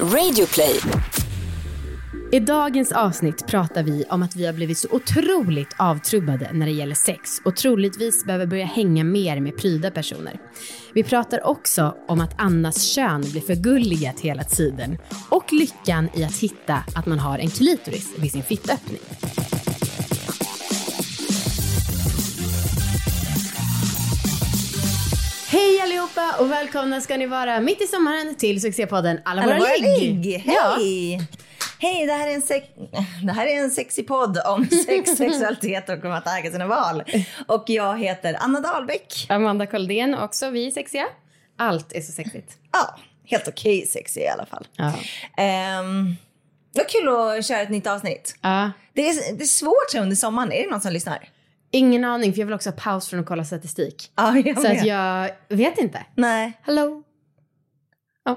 Radioplay. I dagens avsnitt pratar vi om att vi har blivit så otroligt avtrubbade när det gäller sex och troligtvis behöver börja hänga mer med pryda personer. Vi pratar också om att Annas kön blir förgulligat hela tiden och lyckan i att hitta att man har en klitoris vid sin fittöppning. Hej allihopa och välkomna ska ni vara mitt i sommaren till succépodden Alla, Alla våra ligg. ligg! Ja. Hej! Hej, det här, är en sex- det här är en sexig podd om sex, sexualitet och om att äga sina val. Och jag heter Anna Dahlbäck. Amanda Koldén också, vi är sexiga. Allt är så sexigt. Ja, helt okej sexig i alla fall. Ja. Um, vad kul att köra ett nytt avsnitt. Ja. Det är, det är svårt under sommaren. Är det någon som lyssnar? Ingen aning, för jag vill också ha paus från att kolla statistik. Ja, jag Så att jag vet inte. Nej, Hallå?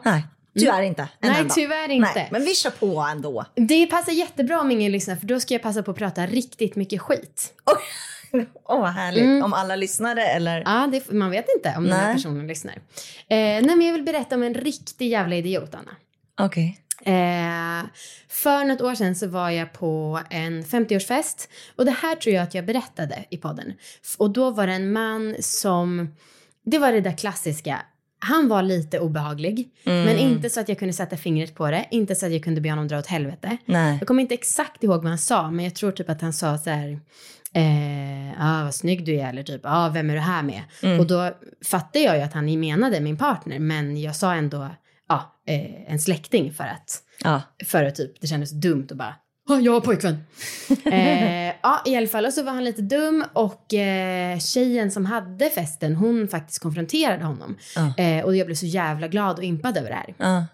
nej. Tyvärr inte. En Nej, enda. tyvärr inte. Nej, men vi kör på ändå. Det passar jättebra om ingen lyssnar, för då ska jag passa på att prata riktigt mycket skit. Åh, oh, vad härligt. Mm. Om alla lyssnare eller? Ja, det, man vet inte om den här Nej. personen lyssnar. Eh, nej, men jag vill berätta om en riktig jävla idiot, Anna. Okej. Eh, för något år sedan så var jag på en 50-årsfest och det här tror jag att jag berättade i podden. Och då var det en man som, det var det där klassiska, han var lite obehaglig men inte så att jag kunde sätta fingret på det, inte så att jag kunde be honom dra åt helvete. Nej. Jag kommer inte exakt ihåg vad han sa men jag tror typ att han sa så här Eh, ah, vad snygg du är eller typ, ah, vem är du här med? Och då fattade jag ju att han menade min partner men jag sa ändå ja, eh, en släkting för att, Ja. för att typ, det kändes dumt att bara "Ah, jag har pojkvän. eh, ja, i alla fall. Och så var han lite dum och eh, tjejen som hade festen, hon faktiskt konfronterade honom. Ja. Eh, och jag blev så jävla glad och impad över det här. Ja.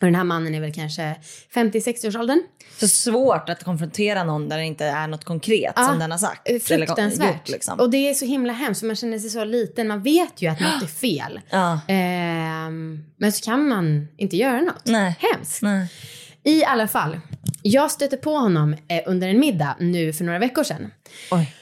Och den här mannen är väl kanske 50-60-årsåldern. Så svårt att konfrontera någon där det inte är något konkret Ja, som den har sagt. Fruktansvärt. gjort, liksom. Och det är så himla hemskt, för man känner sig så liten. Man vet ju att något är fel. Ja. Ehm, men så kan man inte göra något. Nej. Hemskt. Nej. I alla fall, jag stötte på honom eh, under en middag nu för några veckor sedan. Oj.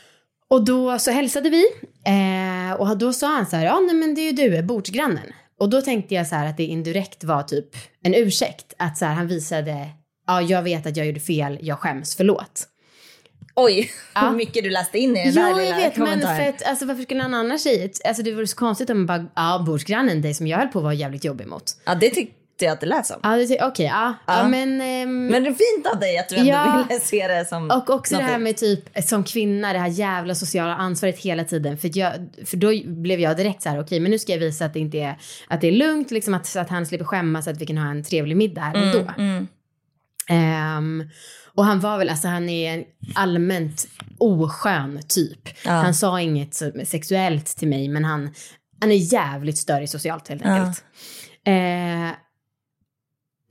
Och då så hälsade vi eh, och då sa han så här, ja nej men det är ju du, bordsgrannen. Och då tänkte jag så här att det indirekt var typ en ursäkt. Att så här, han visade, ja jag vet att jag gjorde fel, jag skäms, förlåt. Oj, Ja. hur mycket du läste in i den Ja, där jag lilla vet, men kommentaren. för att, alltså, varför skulle någon annan tjej... Alltså, det vore så konstigt om man bara, ja, bordsgrannen, dig som jag höll på att vara jävligt jobbig mot. Ja, det tyckte jag att det lät som. Ja, det- okej, ja, ja. Ja. men... ehm, Men det är fint av dig att du ändå Ja. ville se det som och också det här med typ som kvinna, det här jävla sociala ansvaret hela tiden. För, jag, för då blev jag direkt så här, okej, men nu ska jag visa att det inte är, att det är lugnt, liksom att, så att han slipper skämmas, så att vi kan ha en trevlig middag här och då. Mm. Ehm, och han var väl, alltså han är en allmänt oskön typ. Ja. Han sa inget sexuellt till mig, men han, han är jävligt störig socialt helt Ja. enkelt. Eh,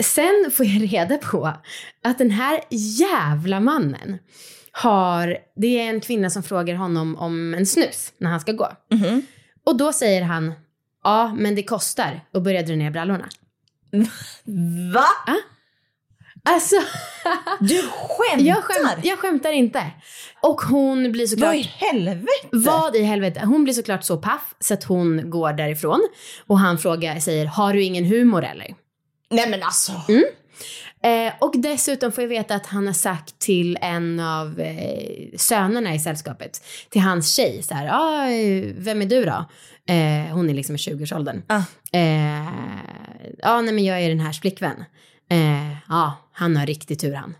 sen får jag reda på att den här jävla mannen har, det är en kvinna som frågar honom om en snus när han ska gå. Mhm. Och då säger han, ja men det kostar och börjar dra ner brallorna. Va? Alltså, Du skämtar? jag, skämt, jag skämtar inte. Och hon blir såklart... Vad i helvete? Vad i helvete? Hon blir såklart så paff så att hon går därifrån. Och han frågar, säger, har du ingen humor eller? Nej men alltså. Eh, och dessutom får jag veta att han har sagt till en av eh, sönerna i sällskapet, till hans tjej, så här, ah, vem är du då? Eh, hon är liksom i 20-årsåldern. Ah. Eh, ja, nej men jag är den här flickvän. Eh, ja, han har riktigt tur han.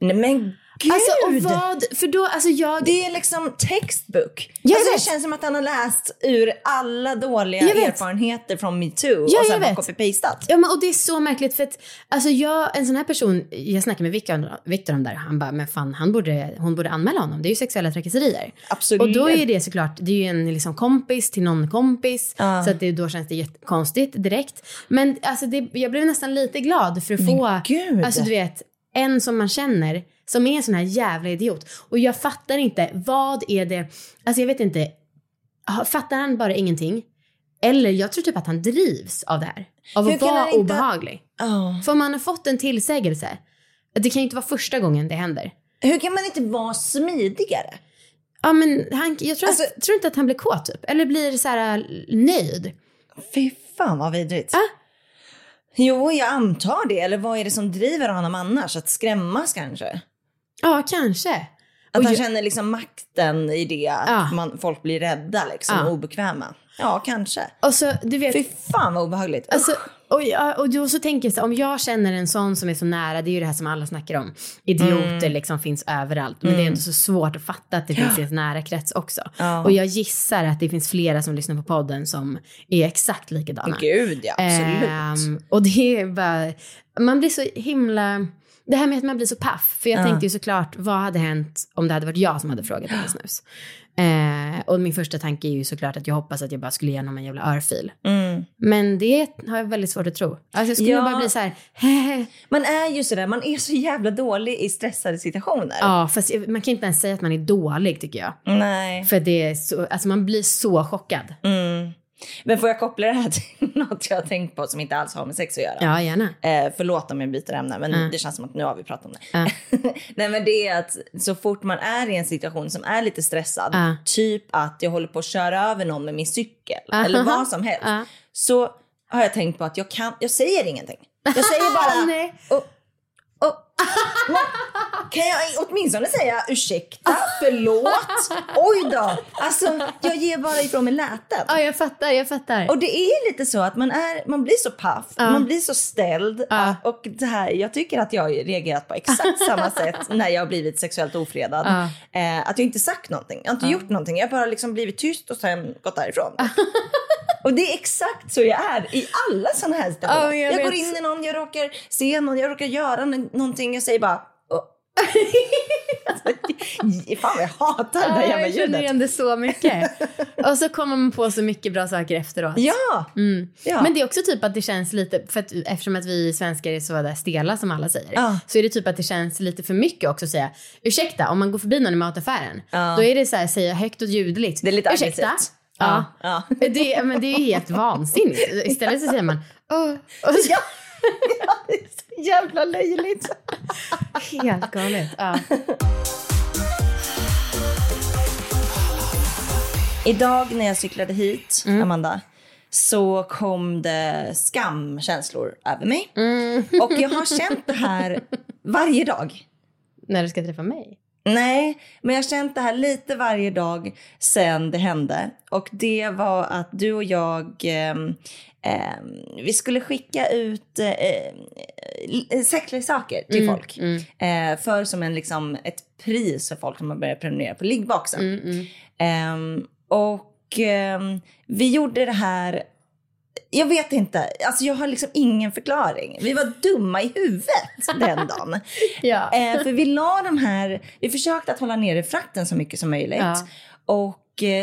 Nej men gud. Alltså och vad, för då, alltså jag... Det är liksom textbook. Jag alltså, det känns som att han har läst ur alla dåliga erfarenheter från metoo Ja, och sen bara copy-pastat. Ja, men, och det är så märkligt för att alltså jag, en sån här person, jag snackade med Victor, Victor om det han bara, men fan, han borde, hon borde anmäla honom, det är ju sexuella trakasserier. Absolut. Och då är det såklart, det är ju en liksom kompis till någon kompis, Ja. så att det, då känns det jättekonstigt direkt. Men alltså det, jag blev nästan lite glad för att få, alltså du vet, en som man känner, som är en sån här jävla idiot. Och jag fattar inte, vad är det, alltså jag vet inte, fattar han bara ingenting? Eller jag tror typ att han drivs av det här. Av att vara han inte- obehaglig. Ja. För om man har fått en tillsägelse, det kan ju inte vara första gången det händer. Hur kan man inte vara smidigare? Ja men han, jag tror, Alltså- tror inte att han blir kåt typ. Eller blir så här nöjd. Fy fan vad vidrigt. Ah. Jo, jag antar det. Eller vad är det som driver honom annars? Att skrämmas kanske? Ja, kanske. Att han jag- känner liksom makten i det, att Ja. man, folk blir rädda liksom, Ja. obekväma. Ja, kanske. Och så, du vet, Fy fan vad obehagligt. Alltså, och, ja, och då så tänker jag så om jag känner en sån som är så nära, det är ju det här som alla snackar om. Idioter Mm. liksom finns överallt. Men det är ändå så svårt att fatta att det finns i ens nära krets också. Ja. Och jag gissar att det finns flera som lyssnar på podden som är exakt likadana. Gud ja, absolut. Ehm, och det är bara, man blir så himla, det här med att man blir så paff. För jag Ja. tänkte ju såklart, vad hade hänt om det hade varit jag som hade frågat om snus? Eh, och min första tanke är ju såklart att jag hoppas att jag bara skulle ge honom en jävla örfil. Mm. Men det har jag väldigt svårt att tro. Alltså jag skulle Ja. bara bli så här, hehe. Man är ju sådär, man är så jävla dålig i stressade situationer. Ja, fast man kan inte ens säga att man är dålig tycker jag. Nej. För det är så, alltså man blir så chockad. Mm. Men får jag koppla det här till något jag har tänkt på som inte alls har med sex att göra? Ja, gärna. Eh, förlåt om jag byter ämne, men Mm. det känns som att nu har vi pratat om det. Ja. Nej men det är att så fort man är i en situation som är lite stressad, Ja. typ att jag håller på att köra över någon med min cykel eller vad som helst, så har jag tänkt på att jag kan, jag säger ingenting. Jag säger bara, och, och, kan jag åtminstone säga ursäkta, förlåt, oj då. Alltså jag ger bara ifrån mig läten. Ja, jag fattar, jag fattar. Och det är lite så att man, är, man blir så paff, Ja. man blir så ställd. Ja. Och det här, jag tycker att jag har reagerat på exakt samma sätt när jag har blivit sexuellt ofredad. Ja. Eh, att jag inte sagt någonting, jag har inte gjort någonting. Jag har bara liksom blivit tyst och sen gått därifrån. och det är exakt så jag är i alla sådana här situationer. Ja, jag jag går in i någon, jag råkar se någon, jag råkar göra någonting, jag säger bara Fan vad jag hatar det där jävla jag känner ljudet. igen det så mycket. och så kommer man på så mycket bra saker efteråt. Ja! Mm. ja. Men det är också typ att det känns lite, för att, eftersom att vi svenskar är så där stela som alla säger, Ja. så är det typ att det känns lite för mycket också att säga ursäkta om man går förbi någon i mataffären. Ja. Då är det så här, säga högt och ljudligt. Det är lite ursäkta. aggressivt. Ja. ja. Det, men det är helt vansinnigt. Istället så säger man Åh. Och så, Ja. det är så jävla löjligt. Helt galet. Ja. Idag när jag cyklade hit, Mm. Amanda, så kom det skamkänslor över mig. Mm. Och jag har känt det här varje dag. När du ska träffa mig. Nej, men jag har känt det här lite varje dag sen det hände. Och det var att du och jag, ehm, vi skulle skicka ut eh, sexleksaker till Mm, folk. mm. Eh, för som en, liksom, ett pris för folk som har börjat prenumerera på liggboxen. Mm, mm. Ehm, och ehm, vi gjorde det här, jag vet inte, alltså jag har liksom ingen förklaring. Vi var dumma i huvudet den dagen. Ja. Eh, för vi la de här, vi försökte att hålla nere frakten så mycket som möjligt. Ja. Och eh,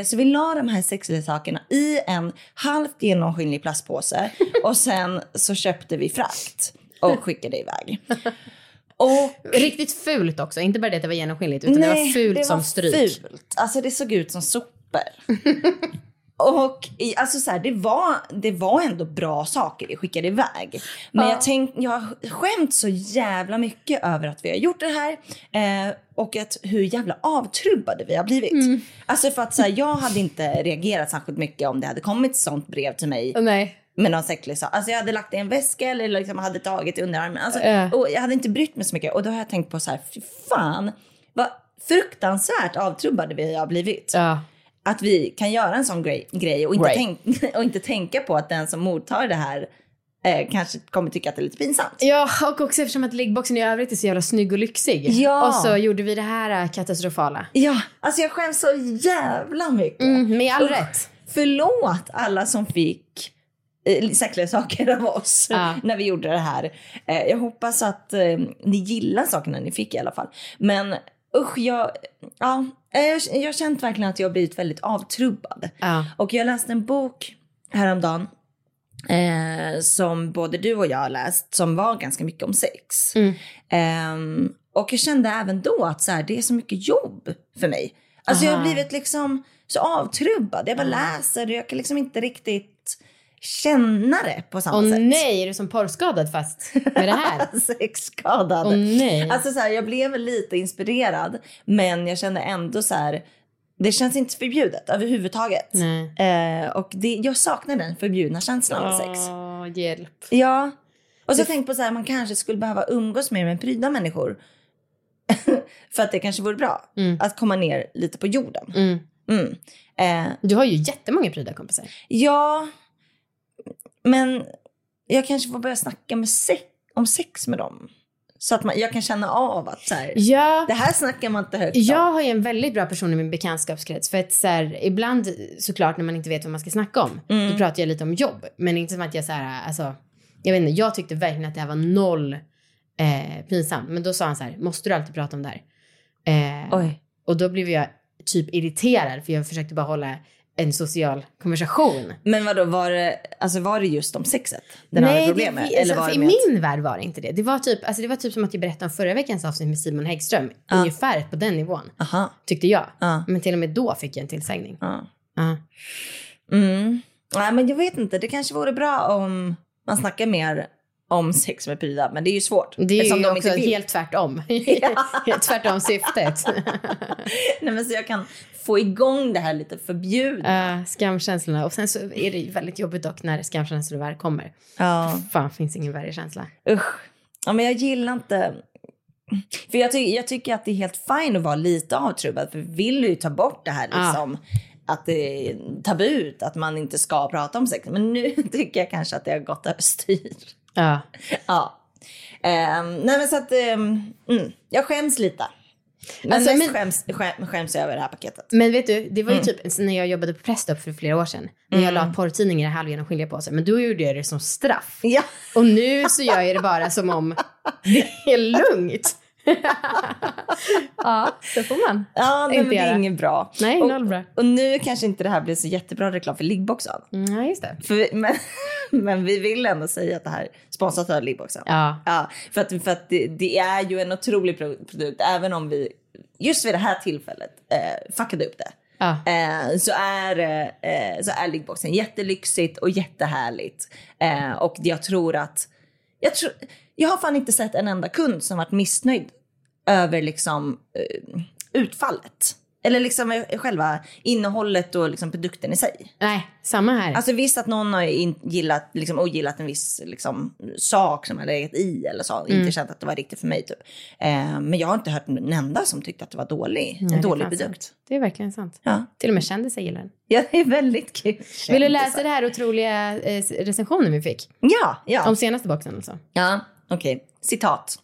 så vi la de här sexleksakerna i en halvt genomskinlig plastpåse och sen så köpte vi frakt och skickade iväg. Och Riktigt fult också. Inte bara det att det var genomskinligt, utan det var fult det som var stryk. Fult. Alltså det såg ut som sopor. Och i, alltså så här, det, var, det var ändå bra saker vi skickade iväg. Men Ja. jag, tänk, jag har skämt så jävla mycket över att vi har gjort det här. Eh, och att hur jävla avtrubbade vi har blivit. Mm. Alltså för att så här, jag hade inte reagerat särskilt mycket om det hade kommit sånt brev till mig Nej. med någon sexleksak. Alltså jag hade lagt det i en väska eller liksom hade tagit det under armen. Alltså, Ja. och jag hade inte brytt mig så mycket. Och då har jag tänkt på så här, fy fan vad fruktansvärt avtrubbade vi har blivit. Ja. Att vi kan göra en sån grej, grej och, inte Right. tänk, och inte tänka på att den som mottar det här eh, kanske kommer tycka att det är lite pinsamt. Ja, och också eftersom att liggboxen i övrigt är så jävla snygg och lyxig. Ja. Och så gjorde vi det här äh, katastrofala. Ja, alltså jag skäms så jävla mycket. Mm, med all rätt. Förlåt alla som fick eh, sexleksaker av oss Ja. när vi gjorde det här. Eh, jag hoppas att eh, ni gillar sakerna ni fick i alla fall. Men usch, jag, ja, eh, jag, jag har känt verkligen att jag har blivit väldigt avtrubbad. Ja. Och jag läste en bok häromdagen eh, som både du och jag har läst som var ganska mycket om sex. Mm. Ehm, och jag kände även då att så här, det är så mycket jobb för mig. Alltså jag har Aha. blivit liksom så avtrubbad. Jag bara läser och jag kan liksom inte riktigt känna det på samma Åh sätt. nej, är du som porrskadad fast med det här? Sexskadad. Åh nej. Alltså så här, jag blev lite inspirerad men jag kände ändå så här, det känns inte förbjudet överhuvudtaget. nej. Eh, och det, jag saknar den förbjudna känslan med sex. Åh, hjälp. Ja, Och så jag tänkt på så här, man kanske skulle behöva umgås mer med pryda människor. För att det kanske vore bra. Mm. Att komma ner lite på jorden. Mm. Mm. Eh, Du har ju jättemånga pryda kompisar. ja, men jag kanske får börja snacka med sex, om sex med dem. Så att man, jag kan känna av att så här, Ja, det här snackar man inte högt om. jag har ju en väldigt bra person i min bekantskapskrets. För att så här, ibland såklart när man inte vet vad man ska snacka om, Mm. då pratar jag lite om jobb. Men inte som att jag så här, alltså, jag vet inte, jag tyckte verkligen att det här var noll eh, pinsamt. Men då sa han så här, måste du alltid prata om det här? Eh, och då blev jag typ irriterad för jag försökte bara hålla en social konversation. Men vadå, var det, alltså var det just om sexet? Den hade problem med? Eller alltså, var det i min värld var det inte det. Det var, typ, alltså, det var typ som att jag berättade om förra veckans avsnitt med Simon Häggström. Ja. Ungefär på den nivån, Aha. tyckte jag. Ja. Men till och med då fick jag en tillsägning. Ja. Ja. Mm. Nej, men jag vet inte. Det kanske vore bra om man snackar mer om sex med pryda. Men det är ju svårt. Det är ju de också helt tvärtom. tvärtom syftet. Nej, men så jag kan få igång det här lite förbjudna. uh, skamkänslorna. Och sen så är det ju väldigt jobbigt dock när skamkänslor väl kommer. Ja. Fan, finns ingen värre känsla. Usch. Ja, men jag gillar inte... För jag, ty- jag tycker att det är helt fint att vara lite avtrubbad. För vi vill ju ta bort det här liksom. Att det är tabut, att man inte ska prata om sex. Men nu tycker jag kanske att det har gått överstyr. Ja. Ja. Ehm, nej men så att, ehm, mm, jag skäms lite. Men Alltså, mest men- Skäms, skäm, skäms jag över det här paketet. Men vet du, det var ju Mm. typ när jag jobbade på Pressstop för flera år sedan. När jag la porrtidningar i halvgen och skilja på sig. Men då gjorde jag det som straff. Ja. Och nu så gör jag det bara som om det är lugnt. ja, så får man. Ja, nej, Inte men det är inget bra. Nej, och, noll bra. Och nu kanske inte det här blir så jättebra reklam för liggboxen. Mm, ja, just det. För men, men vi vill ändå säga att det här är sponsrat av liggboxen. Ja. Ja, för att, för att det, det är ju en otrolig pro- produkt, även om vi just vid det här tillfället eh, fuckade upp det. Ja. Eh, så, är, eh, så är liggboxen jättelyxigt och jättehärligt. Eh, och jag tror att... Jag, tror, jag har fan inte sett en enda kund som varit missnöjd över liksom, eh, utfallet. Eller liksom eh, själva innehållet och liksom produkten i sig. Nej, samma här. Alltså visst att någon har gillat, liksom, ogillat en viss liksom, sak som har legat i eller så. Mm. Inte känt att det var riktigt för mig typ. Eh, men jag har inte hört en enda som tyckte att det var dålig, Nej, en dålig produkt. sant. Det är verkligen sant. Ja. Till och med kändisar gillar den. ja, det är väldigt kul. Vill du läsa det här otroliga eh, recensionen vi fick? Ja, ja. Om senaste boxen alltså. Ja, okej. Citat.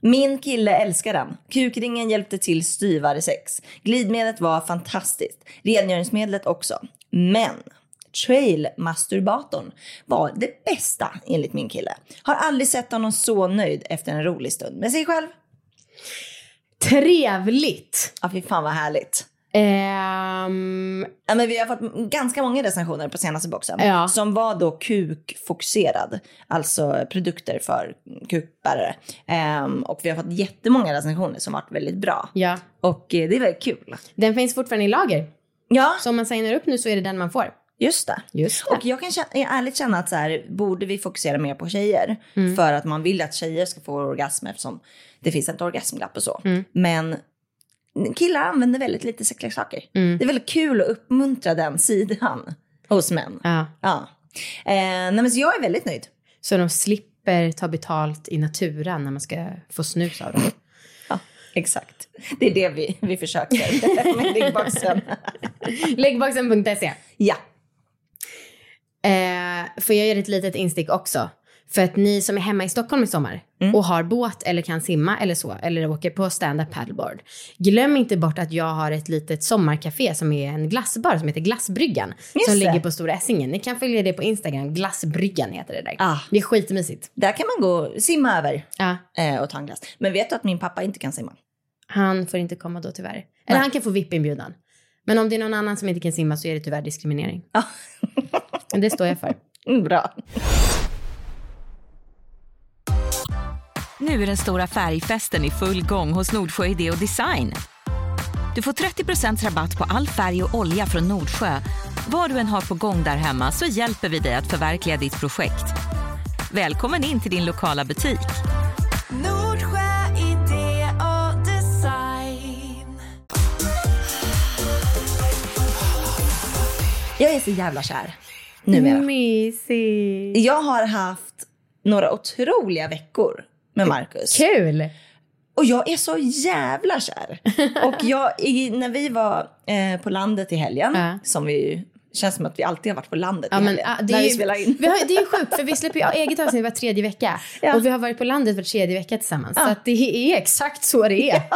Min kille älskar den. Kukringen hjälpte till styvare sex. Glidmedlet var fantastiskt. Rengöringsmedlet också. Men trail-masturbatorn var det bästa enligt min kille. Har aldrig sett honom så nöjd efter en rolig stund med sig själv. Trevligt! Ja, fy fan vad härligt. Ehm, Ja, men vi har fått ganska många recensioner på senaste boxen. Ja. Som var då kukfokuserad. Alltså produkter för kukbärare. Ehm, och vi har fått jättemånga recensioner som varit väldigt bra. ja. Och eh, det är väldigt kul. Den finns fortfarande i lager. Ja, Så om man signar upp nu så är det den man får. just det. Just Och jag kan känna, jag ärligt känna att så här, borde vi fokusera mer på tjejer? För att man vill att tjejer ska få orgasm eftersom det finns ett orgasmglapp och så. Men killar använder väldigt lite sexleksaker. Mm. Det är väldigt kul att uppmuntra den sidan hos män. Ja. Ja. Eh, nej, men så jag är väldigt nöjd. Så de slipper ta betalt i naturen när man ska få snus av dem. Ja, exakt. Det är det vi, vi försöker med liggboxen. Läggboxen.se. Ja. Eh, får jag göra ett litet instick också? För att ni som är hemma i Stockholm i sommar Mm. och har båt eller kan simma eller så, eller åker på stand-up paddleboard. Glöm inte bort att jag har ett litet sommarcafé som är en glassbar som heter Glassbryggan. Just som det. ligger på Stora Essingen. Ni kan följa det på Instagram, Glassbryggan heter det där. Ah. Det är skitmysigt. Där kan man gå simma över Ja, eh, och ta en glass. Men vet du att min pappa inte kan simma? han får inte komma då tyvärr. Eller Nej. han kan få VIP-inbjudan. Men om det är någon annan som inte kan simma så är det tyvärr diskriminering. Men det står jag för. Mm, bra. Nu är den stora färgfesten i full gång hos Nordsjö Idé och Design. Du får 30 rabatt på all färg och olja från Nordsjö. Vad du än har på gång där hemma så hjälper vi dig att förverkliga ditt projekt. Välkommen in till din lokala butik. Nordsjö idé och design. Jag är så jävla kär numera. Mysigt. Jag har haft några otroliga veckor med Marcus. Kul! Och jag är så jävla kär. Och jag, i, när vi var eh, på landet i helgen, Ja. som vi ju, känns som att vi alltid har varit på landet Ja, i men, helgen. ah, det, när är vi ju, spelar in. vi har, det är ju sjukt för vi släpper ju eget avsnitt var tredje vecka. Ja. Och vi har varit på landet var tredje vecka tillsammans. Så det är exakt så det är.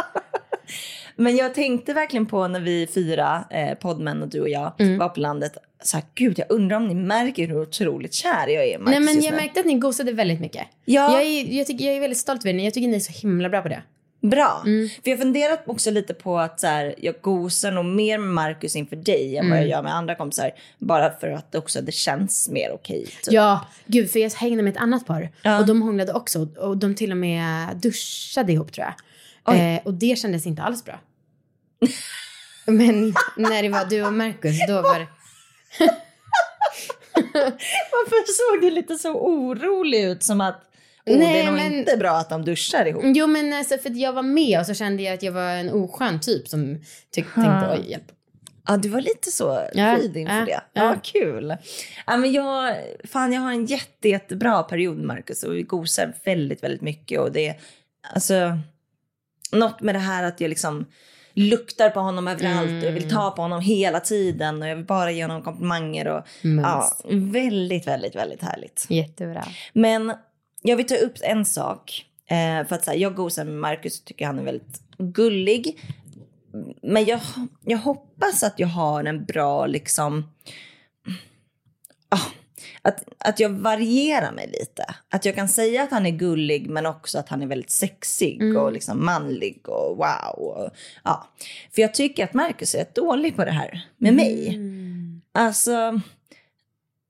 Men jag tänkte verkligen på när vi fyra eh, poddmän och du och jag Mm. var på landet. Så här, Gud, jag undrar om ni märker hur otroligt kär jag är i Marcus Nej men jag nu. märkte att ni gosade väldigt mycket. Ja. Jag, är, jag, tycker, jag är väldigt stolt över er. Jag tycker ni är så himla bra på det. Bra. Mm. För jag har funderat också lite på att så här, jag gosar nog mer med Marcus inför dig än Mm. vad jag gör med andra kompisar. Bara för att också det känns mer okej. typ. Ja, gud för jag hängde med ett annat par. Ja. Och de hånglade också. Och de till och med duschade ihop tror jag. Eh, och det kändes inte alls bra. Men när det var du och Marcus, då var det... Varför såg du lite så orolig ut som att oh, Nej, det är nog men- inte bra att de duschar ihop? Jo men alltså för att jag var med och så kände jag att jag var en oskön typ som tyck- tänkte oj hjälp. Ja, du var lite så Ja, frid inför ja, det. ja. Ja, kul. Ja, men jag, fan, jag har en jätte, jättebra period med Marcus och vi gosar väldigt, väldigt mycket. Och det är alltså, något med det här att jag liksom luktar på honom överallt och jag vill ta på honom hela tiden och jag vill bara ge honom komplimanger. Och, ja, väldigt, väldigt, väldigt härligt. Jättebra. Men jag vill ta upp en sak. Eh, för att så här, jag gosar med Marcus och tycker han är väldigt gullig. Men jag, jag hoppas att jag har en bra liksom... Ah, att, att jag varierar mig lite. Att jag kan säga att han är gullig men också att han är väldigt sexig och liksom manlig och wow. Och, ja. För jag tycker att Marcus är rätt dålig på det här med mig. Mm. Alltså,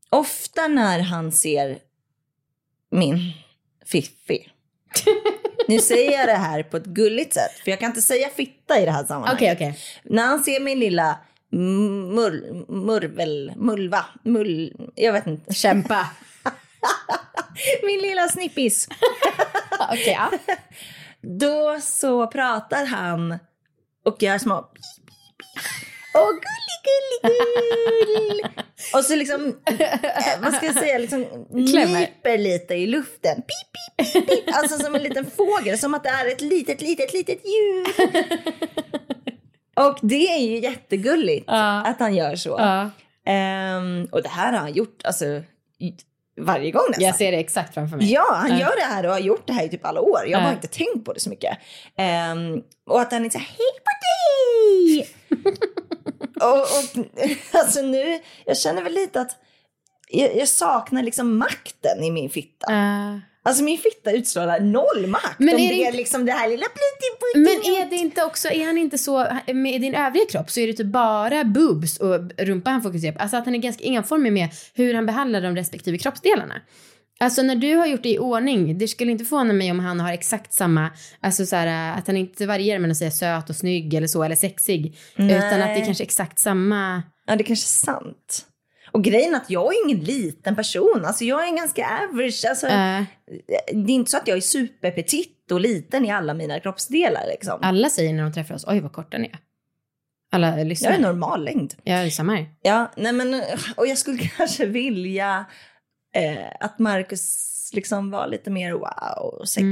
ofta när han ser min Fiffi. Nu säger jag det här på ett gulligt sätt, för jag kan inte säga fitta i det här sammanhanget. Okej okej. När han ser min lilla mur, murvel, mulva, mull, jag vet inte. Kämpa. Min lilla snippis. Okej ja. Då så pratar han och gör små. Åh, gullig, gullig, gull. Och så liksom, eh, vad ska jag säga, liksom nyper lite i luften. Pip, pip, pip, pip. Alltså som en liten fågel, som att det är ett litet, litet, litet djur. Och det är ju jättegulligt Ja. att han gör så. ja. Ehm, och det här har han gjort alltså, varje gång nästan. Jag ser det exakt framför mig. Ja, han Ja. gör det här och har gjort det här i typ alla år. Jag har bara inte tänkt på det så mycket. Ehm, och att han är här, hej på dig! och, och alltså nu, jag känner väl lite att jag, jag saknar liksom makten i min fitta. Alltså min fitta utstrålar noll makt. Men om är det är inte- liksom det här lilla plutti Men är det inte också, är han inte så, med din övriga kropp så är det typ bara boobs och rumpa han fokuserar på. Alltså att han är ganska enformig med hur han behandlar de respektive kroppsdelarna. Alltså när du har gjort det i ordning, det skulle inte förvåna mig om han har exakt samma, alltså så här, att han inte varierar mellan att säga söt och snygg eller så, eller sexig. Utan att det är kanske exakt samma. Ja, det kanske är sant. Och grejen är att jag är ingen liten person. Alltså jag är en ganska average. Alltså, eh, Det är inte så att jag är superpetit och liten i alla mina kroppsdelar. Liksom. alla säger när de träffar oss, oj vad korta ni är. Alla Jag är lyssnar. normal längd. Ja, det är samma här. Ja, nej men, och jag skulle kanske vilja eh, att Marcus liksom var lite mer wow, sex.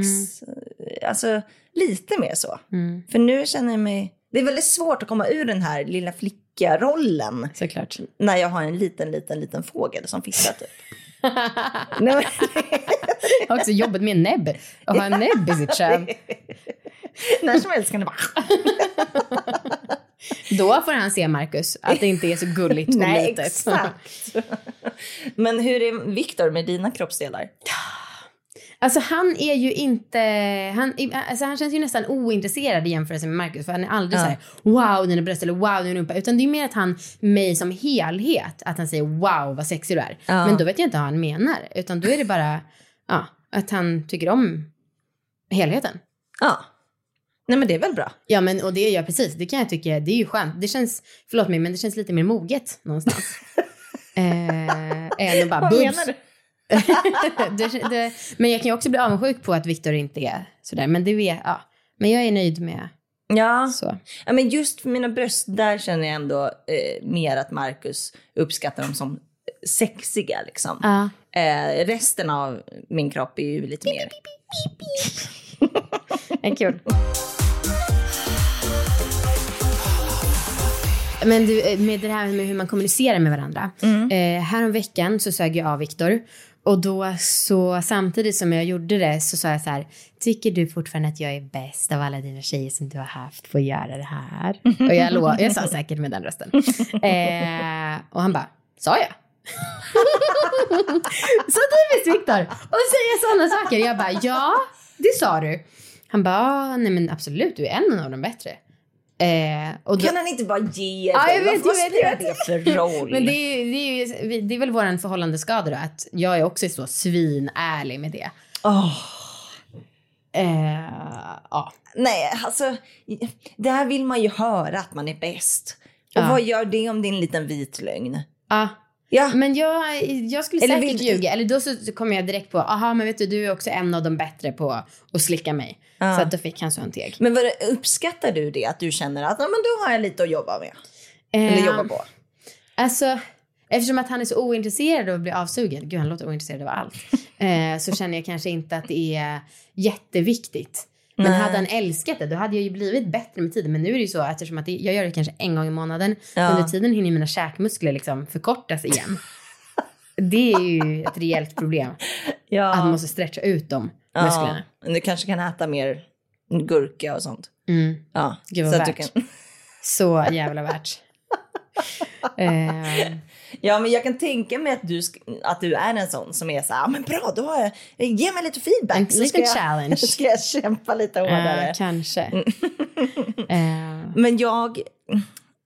eh, Alltså lite mer så. Mm, För nu känner jag mig, det är väldigt svårt att komma ur den här lilla flicka-rollen såklart. när jag har en liten, liten, liten fågel som fitta typ. nej, men, Också jobbet med en näbb. Att ha en näbb i sitt kön. när som helst kan det bara... Då får han se, Marcus, att det inte är så gulligt och Nej, litet. exakt. Men hur är Viktor med dina kroppsdelar? Alltså han är ju inte, han, alltså, han känns ju nästan ointresserad i jämförelse med Marcus. För han är aldrig Ja. så här, wow dina bröst eller wow din rumpa. Utan det är mer att han, mig som helhet, att han säger wow vad sexig du är. Ja. Men då vet jag inte vad han menar. Utan då är det bara, ja, att han tycker om helheten. Ja. Nej men det är väl bra. Ja men och det gör jag precis, det kan jag tycka, det är ju skönt. Det känns, förlåt mig men det känns lite mer moget någonstans. eh, än att bara Vad boobs. menar du? Det, det, men jag kan ju också bli avundsjuk på att Viktor inte är sådär. Men det vet, ja. Men jag är nöjd med Ja. så. ja, men just för mina bröst, där känner jag ändå eh, mer att Marcus uppskattar dem som sexiga liksom. Ja. Eh, resten av min kropp är ju lite mer... En kul. Men du, eh, med det här med hur man kommunicerar med varandra. Eh, här om veckan så sög jag av Viktor. Och då så samtidigt som jag gjorde det så sa jag så här. Tycker du fortfarande att jag är bäst av alla dina tjejer som du har haft på att göra det här? Och jag, lov, jag sa säkert med den rösten. Eh, och han bara, sa jag? så typiskt Viktor. Och säga sådana saker. Jag bara, ja, det sa du. Han bara, "Ah, nej men absolut, du är en av de bättre. Eh, då, Kan han inte bara ge Ja, dig? jag vet, Vad spelar det för roll? men det är, det, är, ju- det är väl vår förhållandeskada då, att jag är också så svinärlig med det. Åh, Eh, ja. nej, alltså, det här vill man ju höra att man är bäst. Och Ja. vad gör det om din liten vit lögn? Ja. Ja, Men jag, jag skulle Eller säkert ljuga. Eller då så så kom jag direkt på, aha men vet du, du är också en av de bättre på att slicka mig. Ja. Så att då fick han så en teg. men vad, uppskattar du det? Att du känner att men då har jag lite att jobba med? Eller Eh, jobba på? Alltså, eftersom att han är så ointresserad av att bli avsugen, gud han låter ointresserad av allt, eh, så känner jag kanske inte att det är jätteviktigt. Men Nej. hade han älskat det, då hade jag ju blivit bättre med tiden. Men nu är det ju så att eftersom att jag gör det kanske en gång i månaden, Ja. under tiden hinner mina käkmuskler liksom förkortas igen. det är ju ett rejält problem, Ja. att man måste stretcha ut de musklerna. Ja, du kanske kan äta mer gurka och sånt. Mm. Ja, Gud, vad så värt. kan... Så jävla värt. eh, ja, men jag kan tänka mig att du, att du är en sån som är så här, "Ja, men bra, då har jag, ge mig lite feedback. En så liten challenge. Jag, ska jag kämpa lite hårdare. eh, kanske. Eh, Men jag,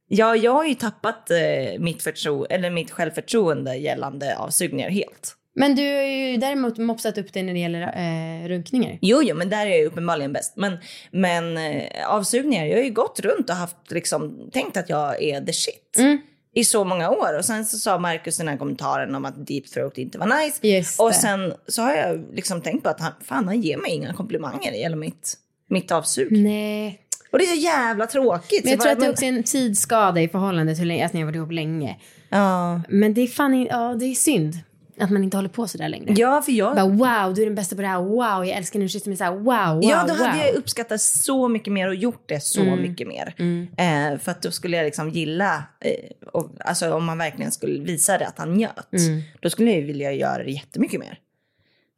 ja, jag har ju tappat eh, mitt, förtro, eller mitt självförtroende gällande avsugningar helt. Men du har ju däremot mopsat upp dig när det gäller eh, runkningar. Jo, jo, men där är jag uppenbarligen bäst. Men, men eh, avsugningar, jag har ju gått runt och haft liksom, tänkt att jag är the shit. Mm. I så många år. Och sen så sa Markus den här kommentaren om att deep throat inte var nice. Just och sen så har jag liksom tänkt på att han, fan, han ger mig inga komplimanger hela mitt, mitt avsug. Nej. Och det är så jävla tråkigt. Men jag Så tror att det men- också är en tidsskada i förhållandet hur länge, att ni har varit ihop länge. Ja. Men det är fan ja, det är synd att man inte håller på sådär längre. ja, för jag... Bara, wow, du är den bästa på det här. Wow, jag älskar när du kysser mig så här. Wow, wow, Ja, då wow. hade jag uppskattat så mycket mer och gjort det så Mm. mycket mer. Eh, för att då skulle jag liksom gilla, eh, och, alltså om man verkligen skulle visa det att han njöt, Mm. då skulle jag vilja göra det jättemycket mer.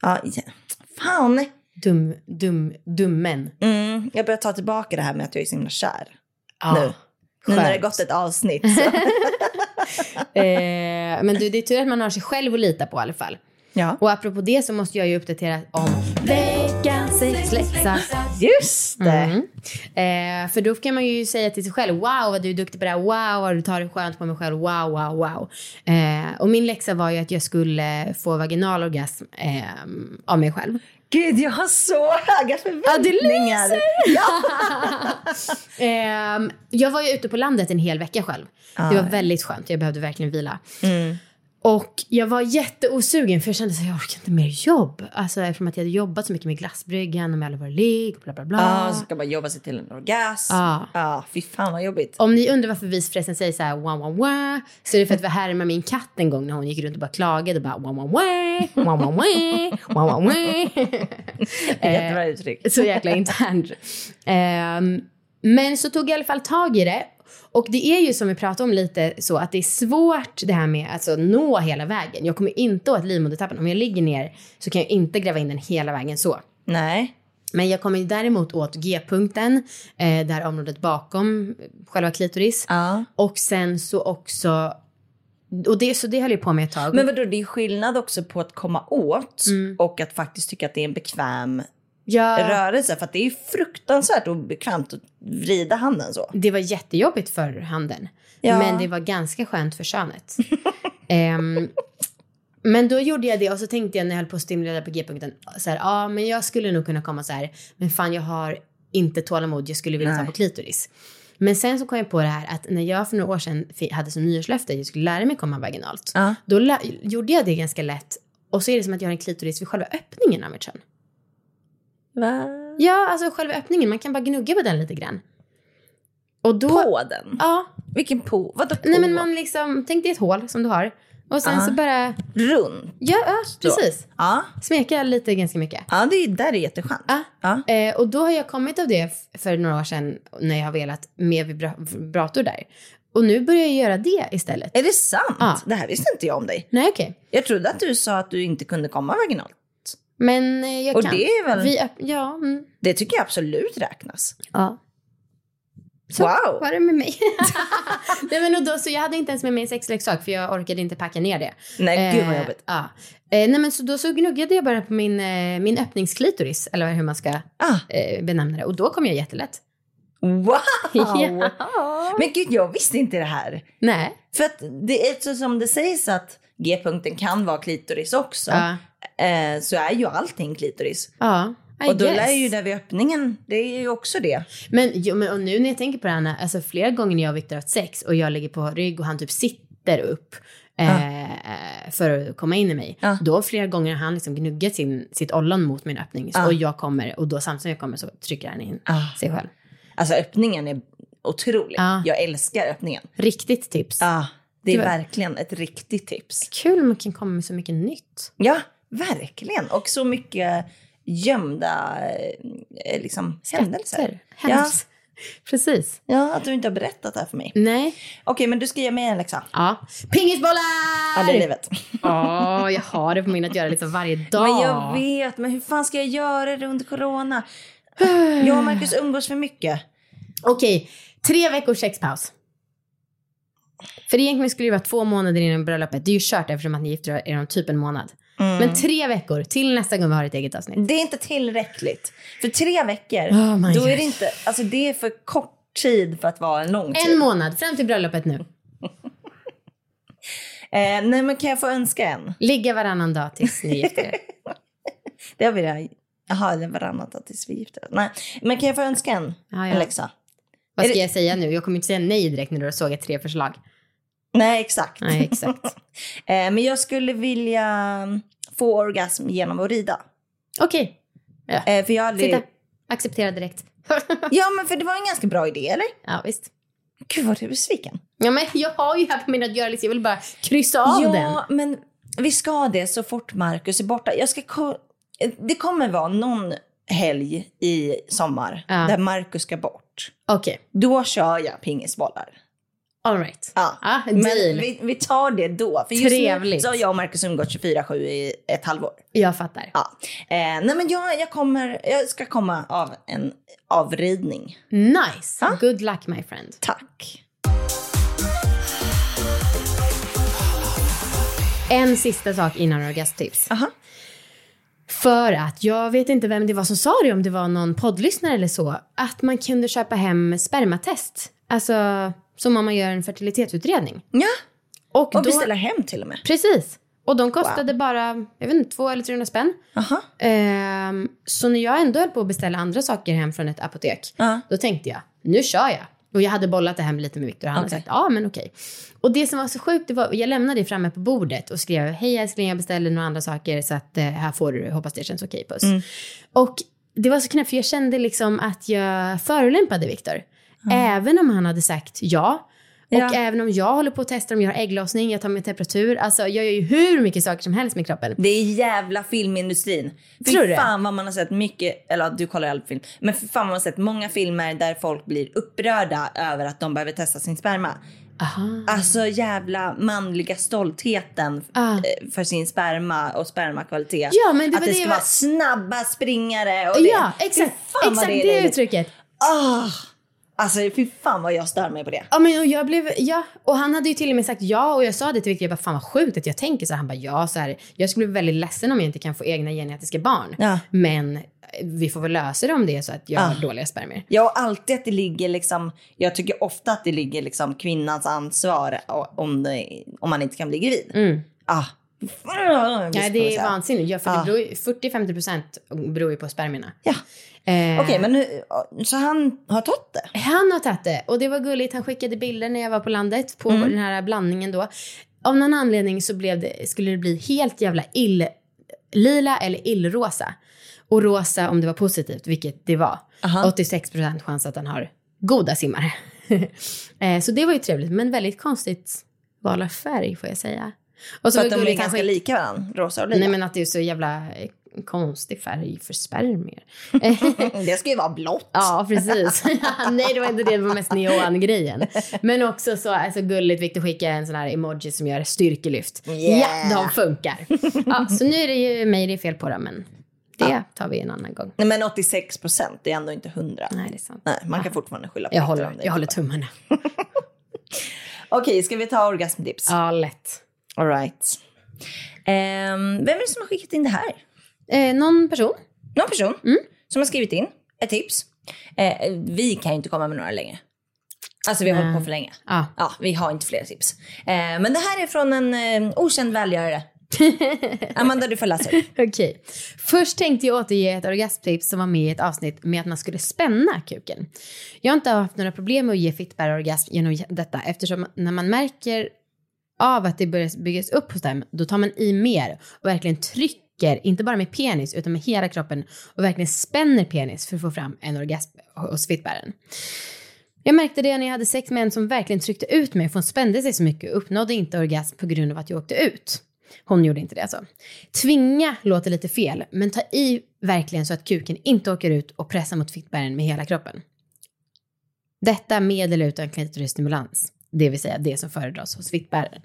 Ja, fan! Dum, dum, dummen. Mm, jag börjar ta tillbaka det här med att jag är så himla kär. Ja, nu. Nu när det gått ett avsnitt. Så. Eh, men du, det är tur att man har sig själv att lita på i alla fall. ja. Och apropå det så måste jag ju uppdatera om veckans sexläxa. Just det! Mm. Eh, för då kan man ju säga till sig själv, wow vad du är duktig på det här, wow vad du tar det skönt på mig själv, wow, wow, wow. Eh, och min läxa var ju att jag skulle få vaginal orgasm eh, av mig själv. Gud, jag har så höga Ja, det förväntningar. Ja, Eh, jag var ju ute på landet en hel vecka själv. Det var väldigt skönt, jag behövde verkligen vila. Mm. Och jag var jätteosugen för jag kände att jag orkar inte mer jobb. Alltså eftersom att jag hade jobbat så mycket med glassbryggan och med alla våra ligg. bla bla bla. Ja, ah, så ska man jobba sig till en orgasm. Ja. Ah. ah, fy fan vad jobbigt. Om ni undrar varför visförresten säger så här wah wah wah så är det för att vi härmade min katt en gång när hon gick runt och bara klagade och bara wah wah wah, wah wah wah, wah wah wah. Jättebra eh, uttryck. så jäkla internt. Um, men så tog jag i alla fall tag i det och det är ju som vi pratade om lite så att det är svårt det här med att alltså, nå hela vägen. Jag kommer inte åt livmodertappen. Om jag ligger ner så kan jag inte gräva in den hela vägen så. Nej. Men jag kommer däremot åt G-punkten, eh, det här området bakom själva klitoris. Ja. Och sen så också, och det, så det höll jag på med ett tag. Men vadå, det är skillnad också på att komma åt Mm. och att faktiskt tycka att det är en bekväm ja, rörelse. För att det är fruktansvärt obekvämt att vrida handen så. det var jättejobbigt för handen. Ja. Men det var ganska skönt för könet. Ehm, men då gjorde jag det och så tänkte jag när jag höll på att stimulera på G-punkten, så här, ja men jag skulle nog kunna komma så här, men fan jag har inte tålamod, jag skulle vilja ta Nej. på klitoris. Men sen så kom jag på det här att när jag för några år sedan hade som nyårslöfte att jag skulle lära mig komma vaginalt, Ja. då gjorde jag det ganska lätt och så är det som att jag har en klitoris vid själva öppningen av mitt kön. Va? Ja, alltså själva öppningen, man kan bara gnugga på den lite grann. Och då... På den? Ja, Vilken på? Vadå på? Nej men man liksom, tänk dig ett hål som du har. Och sen Aha. så bara, Runt. ja, ja precis. Ja. Smeka lite ganska mycket. Ja, det är, där är jätteskönt. Ja. Eh, och då har jag kommit av det för några år sedan när jag har velat med vibra- vibrator där. Och nu börjar jag göra det istället. Är det sant? Det här visste inte jag om dig. Nej, okej. Jag trodde att du sa att du inte kunde komma vaginalt. Men eh, jag Och kan. det är väl- Vi, ja, mm, Det tycker jag absolut räknas. ja. Så Wow. var det med mig. Nej, men och då, så jag hade inte ens med mig en sexleksak för jag orkade inte packa ner det. Nej, gud vad Eh, jobbigt. Ja. Eh, nej, men så då så gnuggade jag bara på min, eh, min öppningsklitoris, eller hur man ska Ah, eh, benämna det. Och då kom jag jättelätt. wow! Ja. Men gud, jag visste inte det här. Nej. För att det är så som det sägs att G-punkten kan vara klitoris också. Ja. Eh, så är ju allting klitoris. Ja. I Och då guess. lär ju där vid öppningen, det är ju också det. Men, jo, men och nu när jag tänker på det här, alltså flera gånger när jag och Viktor har haft sex och jag ligger på rygg och han typ sitter upp eh, för att komma in i mig. Ja. Då flera gånger har han liksom gnuggat sin, sitt ollon mot min öppning. Ja. Och jag kommer, och då samtidigt som jag kommer så trycker han in Ah. sig själv. Alltså öppningen är otrolig. Ja. Jag älskar öppningen. Riktigt tips. Ja, det är Det var- verkligen ett riktigt tips. Kul man kan komma med så mycket nytt. Ja, verkligen. Och så mycket gömda eh, liksom, händelser. Skatter. Händelser. Precis. Ja, att du inte har berättat det här för mig. Nej. Okej, men du ska ge mig en läxa. Ja. Pingisbollar! Ja, det är livet. Ja, jag har det på min att göra liksom varje dag. Men jag vet, men hur fan ska jag göra det under corona? Jag och Marcus umgås för mycket. Okej, tre veckors sexpaus. För egentligen skulle det vara två månader innan bröllopet. Det är ju kört eftersom att ni gifter er om typ en månad. Men tre veckor till nästa gång vi har ett eget avsnitt. Det är inte tillräckligt. För tre veckor, Oh då är det inte, alltså det är för kort tid för att vara en lång tid. En månad fram till bröllopet nu. Eh, nej, men kan jag få önska en? Ligga varannan dag tills ni gifter er. Det har vi redan. Jaha, det är varannat dag tills vi gifter oss. Nej, men kan jag få önska en? Ja, ja. En läxa? Vad ska det- jag säga nu? Jag kommer inte säga nej direkt när du har sågat tre förslag. Nej, exakt. Nej, exakt. eh, men jag skulle vilja få orgasm genom att rida. Okej, Eh, för jag aldrig... titta. Acceptera direkt. Ja, men för det var en ganska bra idé, eller? ja, visst. Gud, vad du är besviken. Ja, men jag har ju här på min att göra. Jag vill bara kryssa av ja, den. men vi ska det så fort Marcus är borta. Jag ska ko- det kommer vara någon helg i sommar Ja. där Marcus ska bort. Okej, Då kör jag pingisbollar. All right. Ja. Ah, Men deal. vi, vi tar det då. För just nu Trevligt. så har jag och Marcus umgåtts 24-7 i ett halvår. Jag fattar. Ja. Eh, nej men jag, jag, kommer, jag ska komma av en avridning. Nice. Ja. Good luck my friend. Tack. En sista sak innan orgasmtips. Aha. För att jag vet inte vem det var som sa det, om det var någon poddlyssnare eller så, att man kunde köpa hem spermatest. Alltså som om man gör en fertilitetsutredning. Ja, Och, och då, beställa hem till och med. Precis. Och de kostade bara, jag vet inte, två eller 300 spänn. Aha. Ehm, så när jag ändå höll på att beställa andra saker hem från ett apotek, Ja. då tänkte jag, nu kör jag. Och jag hade bollat det hem lite med Viktor och han Okej. hade sagt, ja men okej. Och det som var så sjukt, det var, jag lämnade det framme på bordet och skrev, hej älskling jag beställde några andra saker så att eh, här får du, hoppas det känns okej puss. Mm. Och det var så knäppt för jag kände liksom att jag förolämpade Viktor. Även om han hade sagt ja. Och Ja. även om jag håller på att testa om jag har ägglossning, jag tar min temperatur. Alltså jag gör ju hur mycket saker som helst med kroppen. Det är jävla filmindustrin. Fy Tror du? fan vad man har sett mycket, eller du kollar ju all film, men för fan man har sett många filmer där folk blir upprörda över att de behöver testa sin sperma. Aha. Alltså jävla manliga stoltheten Ah. eh, för sin sperma och spermakvalitet. Ja, men det att var det det ska jag- vara snabba springare och det. Ja, exakt. Exakt det, det, uttrycket. Ah, alltså fy fan vad jag stör mig på det. Ja, men och jag blev, ja, och han hade ju till och med sagt ja och jag sa det till Victor, jag bara fan vad sjukt att jag tänker så. Han bara ja, så här, jag skulle bli väldigt ledsen om jag inte kan få egna genetiska barn. Ja. Men eh, vi får väl lösa det om det är så att jag Ah. har dåliga spermier. Jag har alltid att det ligger liksom, jag tycker ofta att det ligger liksom kvinnans ansvar om, det, om man inte kan bli gravid. Mm. Ah. Ja, vi det är vansinnigt. Ja, för Ah. det beror ju- 40-50% beror ju på spermierna. Ja. Eh, Okej, men nu, så han har tagit det? Han har tagit det och det var gulligt. Han skickade bilder när jag var på landet på Mm. den här blandningen då. Av någon anledning så blev det, skulle det bli helt jävla ill, lila eller illrosa. Och rosa om det var positivt, vilket det var. Aha. 86% chans att han har goda simmare. eh, så det var ju trevligt, men väldigt konstigt val av färg får jag säga. Och så För att de är ganska lika varandra, rosa och lila. Nej men att det är så jävla konstig färg för spermier. det ska ju vara blått. Ja, precis. Nej, det var inte det. Det var mest neon-grejen. Men också så alltså, gulligt Victor skickar en sån här emoji som gör styrkelyft. Yeah. Ja, de funkar. Ja, så nu är det ju mig det är fel på då, men det tar vi en annan gång. Nej, men 86 procent, det är ändå inte 100. Nej, det är sant. Nej, man kan fortfarande skylla på Jag håller, jag håller tummarna. Okej, ska vi ta orgasmtips? Ja, lätt. All right. Ehm, vem är det som har skickat in det här? Eh, någon person? Någon person Mm. som har skrivit in ett tips. Eh, vi kan ju inte komma med några längre. Alltså vi har hållit på för länge. Ja. Ja, vi har inte fler tips. Eh, men det här är från en eh, okänd välgörare. Amanda, du får läsa upp. Okej. Först tänkte jag återge ett orgasmtips som var med i ett avsnitt med att man skulle spänna kuken. Jag har inte haft några problem med att ge fittbärare orgasm genom detta eftersom när man märker av att det börjar byggas upp hos dem, då tar man i mer och verkligen trycker, inte bara med penis utan med hela kroppen och verkligen spänner penis för att få fram en orgasm hos fittbäraren. Jag märkte det när jag hade sex med en som verkligen tryckte ut mig för hon spände sig så mycket och uppnådde inte orgasm på grund av att jag åkte ut. Hon gjorde inte det alltså. Tvinga låter lite fel, men ta i verkligen så att kuken inte åker ut och pressa mot fittbären med hela kroppen. Detta med eller utan klitorisstimulans, det vill säga det som föredras hos fittbäraren.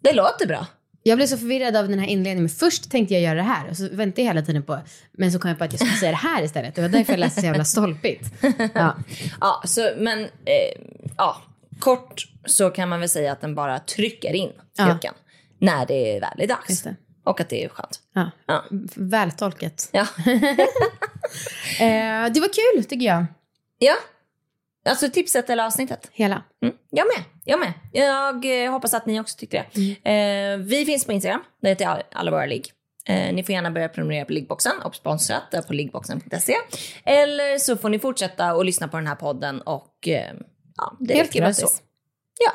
Det låter bra. Jag blev så förvirrad av den här inledningen, men först tänkte jag göra det här och så väntade jag hela tiden på, men så kom jag på att jag skulle säga det här istället. Det var därför jag läste så jävla stolpigt. Ja. Ja, så, men eh, ja, kort så kan man väl säga att den bara trycker in Ja. kuken när det väl är dags. Och att det är skönt. Ja. Ja. Vältolkat. Ja. Eh, det var kul tycker jag. ja. Alltså tipset eller avsnittet. Hela. Mm. Jag med. Jag med. Jag eh, hoppas att ni också tyckte det. Eh, vi finns på Instagram. Det heter All- alla våra ligg. Eh, ni får gärna börja prenumerera på liggboxen och sponsrat på liggboxen.se. Eller så får ni fortsätta och lyssna på den här podden och eh, ja, det Helt räcker väl så. Ja.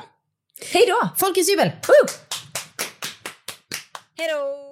Hej då! Folkets jubel! Hej då!